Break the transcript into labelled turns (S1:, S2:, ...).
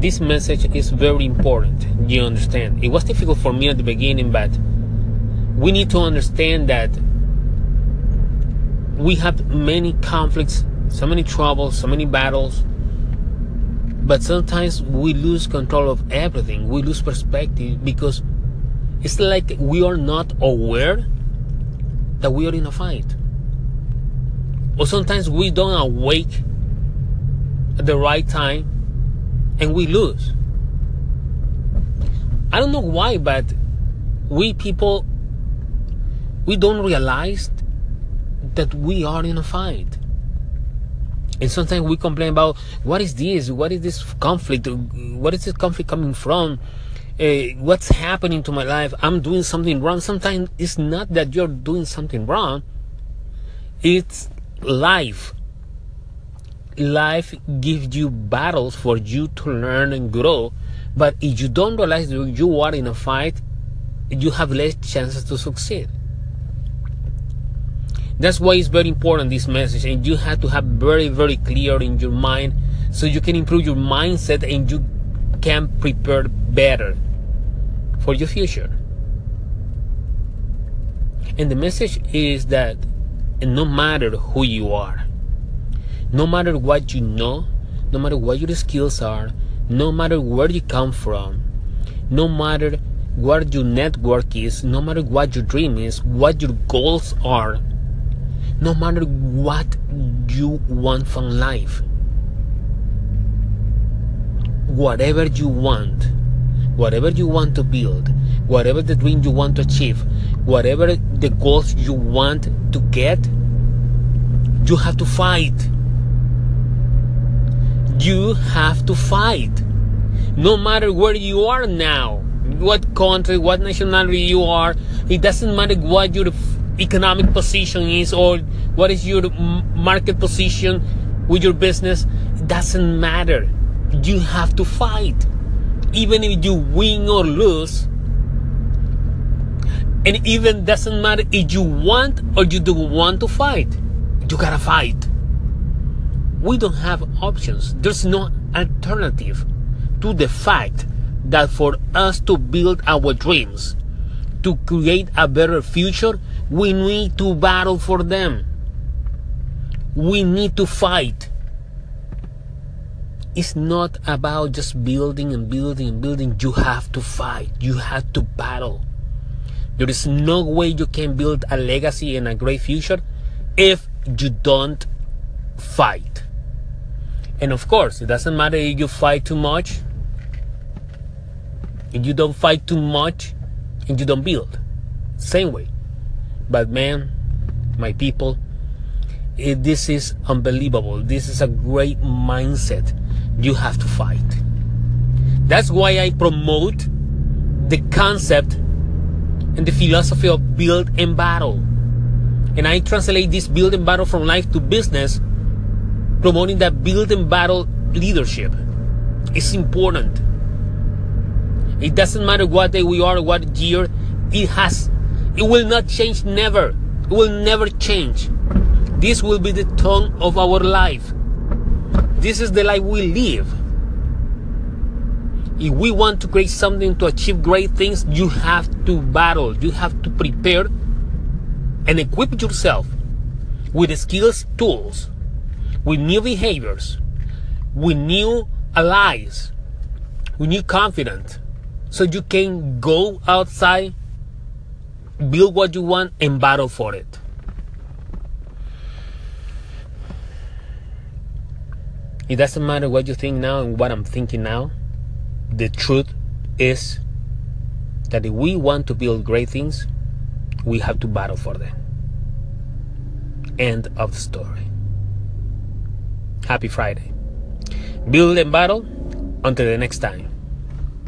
S1: this message is very important. You understand? It was difficult for me at the beginning, but we need to understand that we have many conflicts, so many troubles, so many battles, but sometimes we lose control of everything. We lose perspective because it's like we are not aware that we are in a fight. Or sometimes we don't awake at the right time and we lose. I don't know why, but we people, we don't realize that we are in a fight. And sometimes we complain about what is this? What is this conflict? What is this conflict coming from? Uh, what's happening to my life? I'm doing something wrong. Sometimes it's not that you're doing something wrong. It's life life gives you battles for you to learn and grow. But if you don't realize you are in a fight, you have less chances to succeed. That's why it's very important this message, and you have to have very, very clear in your mind so you can improve your mindset and you can prepare better for your future. And the message is that no matter who you are, no matter what you know, no matter what your skills are, no matter where you come from, no matter what your network is, no matter what your dream is, what your goals are, no matter what you want from life, whatever you want, whatever you want to build, whatever the dream you want to achieve, whatever the goals you want to get, you have to fight you have to fight. No matter where you are now, what country, what nationality you are, it doesn't matter what your economic position is or what is your market position with your business. It doesn't matter. You have to fight. Even if you win or lose, and even doesn't matter if you want or you don't want to fight. You gotta fight we don't have options. There's no alternative to the fact that for us to build our dreams, to create a better future, we need to battle for them. We need to fight. It's not about just building and building and building. You have to fight. You have to battle. There is no way you can build a legacy and a great future if you don't fight. And of course, it doesn't matter if you fight too much, if you don't fight too much, and you don't build. Same way. But man, my people, it, this is unbelievable. This is a great mindset. You have to fight. That's why I promote the concept and the philosophy of build and battle. And I translate this build and battle from life to business promoting that build and battle leadership is important. It doesn't matter what day we are, what year, it has, it will not change never. It will never change. This will be the tone of our life. This is the life we live. If we want to create something to achieve great things, you have to battle. You have to prepare and equip yourself with the skills, tools with new behaviors, with new allies, with new confidence, so you can go outside, build what you want, and battle for it. It doesn't matter what you think now and what I'm thinking now. The truth is that if we want to build great things, we have to battle for them. End of story. Happy Friday. Build and battle until the next time.